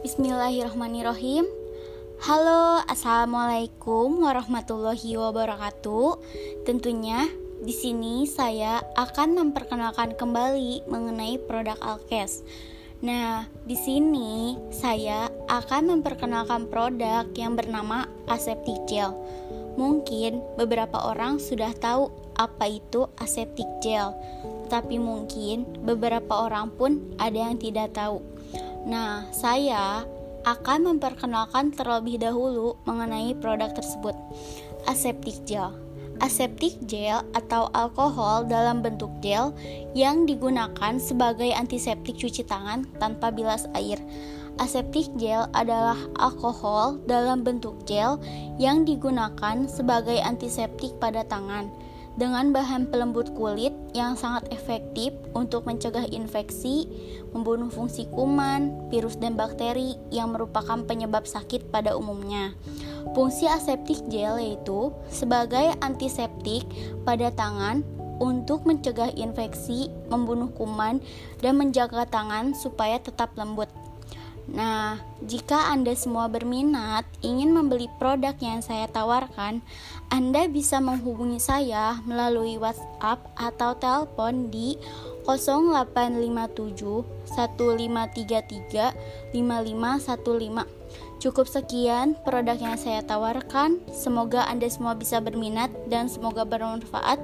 Bismillahirrahmanirrahim. Halo, assalamualaikum warahmatullahi wabarakatuh. Tentunya di sini saya akan memperkenalkan kembali mengenai produk Alkes. Nah, di sini saya akan memperkenalkan produk yang bernama aseptic gel. Mungkin beberapa orang sudah tahu apa itu aseptic gel, tapi mungkin beberapa orang pun ada yang tidak tahu. Nah, saya akan memperkenalkan terlebih dahulu mengenai produk tersebut. Aseptic gel. Aseptic gel atau alkohol dalam bentuk gel yang digunakan sebagai antiseptik cuci tangan tanpa bilas air. Aseptic gel adalah alkohol dalam bentuk gel yang digunakan sebagai antiseptik pada tangan dengan bahan pelembut kulit yang sangat efektif untuk mencegah infeksi, membunuh fungsi kuman, virus dan bakteri yang merupakan penyebab sakit pada umumnya. Fungsi aseptik gel yaitu sebagai antiseptik pada tangan untuk mencegah infeksi, membunuh kuman, dan menjaga tangan supaya tetap lembut. Nah, jika Anda semua berminat ingin membeli produk yang saya tawarkan, Anda bisa menghubungi saya melalui WhatsApp atau telepon di 0857 1533 5515. Cukup sekian produk yang saya tawarkan. Semoga Anda semua bisa berminat dan semoga bermanfaat.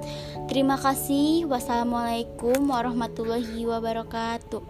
Terima kasih. Wassalamualaikum warahmatullahi wabarakatuh.